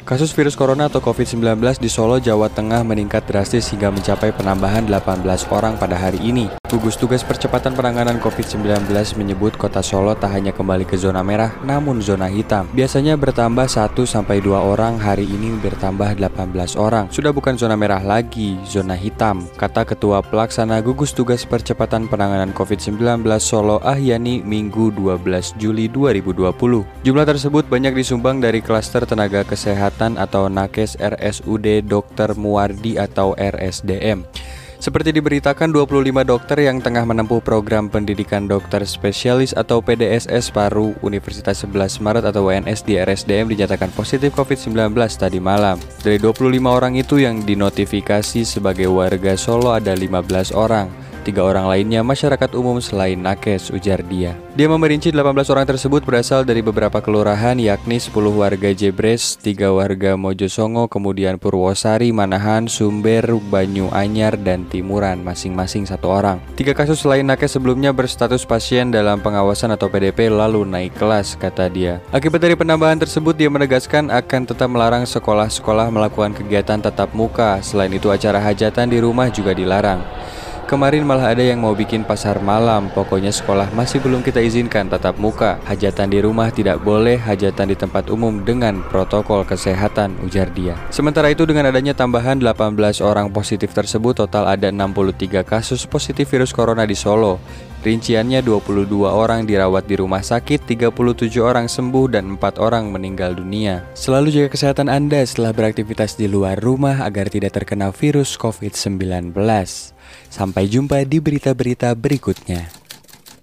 Kasus virus corona atau COVID-19 di Solo, Jawa Tengah meningkat drastis hingga mencapai penambahan 18 orang pada hari ini. Gugus Tugas Percepatan Penanganan COVID-19 menyebut kota Solo tak hanya kembali ke zona merah, namun zona hitam. Biasanya bertambah 1-2 orang, hari ini bertambah 18 orang. Sudah bukan zona merah lagi, zona hitam, kata Ketua Pelaksana Gugus Tugas Percepatan Penanganan COVID-19 Solo Ahyani Minggu 12 Juli 2020. Jumlah tersebut banyak disumbang dari klaster tenaga kesehatan atau Nakes RSUD Dr. Muardi atau RSDM. Seperti diberitakan 25 dokter yang tengah menempuh program pendidikan dokter spesialis atau PDSS Paru Universitas 11 Maret atau WNS di RSDM dinyatakan positif COVID-19 tadi malam. Dari 25 orang itu yang dinotifikasi sebagai warga Solo ada 15 orang. Tiga orang lainnya masyarakat umum selain Nakes, ujar dia. Dia memerinci 18 orang tersebut berasal dari beberapa kelurahan yakni 10 warga Jebres, 3 warga Mojosongo, kemudian Purwosari, Manahan, Sumber, Banyu Anyar, dan Timuran masing-masing satu orang. Tiga kasus selain Nakes sebelumnya berstatus pasien dalam pengawasan atau PDP lalu naik kelas, kata dia. Akibat dari penambahan tersebut, dia menegaskan akan tetap melarang sekolah-sekolah melakukan kegiatan tatap muka. Selain itu acara hajatan di rumah juga dilarang. Kemarin malah ada yang mau bikin pasar malam, pokoknya sekolah masih belum kita izinkan tatap muka. Hajatan di rumah tidak boleh, hajatan di tempat umum dengan protokol kesehatan, ujar dia. Sementara itu dengan adanya tambahan 18 orang positif tersebut, total ada 63 kasus positif virus corona di Solo. Rinciannya 22 orang dirawat di rumah sakit, 37 orang sembuh dan 4 orang meninggal dunia. Selalu jaga kesehatan Anda setelah beraktivitas di luar rumah agar tidak terkena virus COVID-19. Sampai jumpa di berita-berita berikutnya.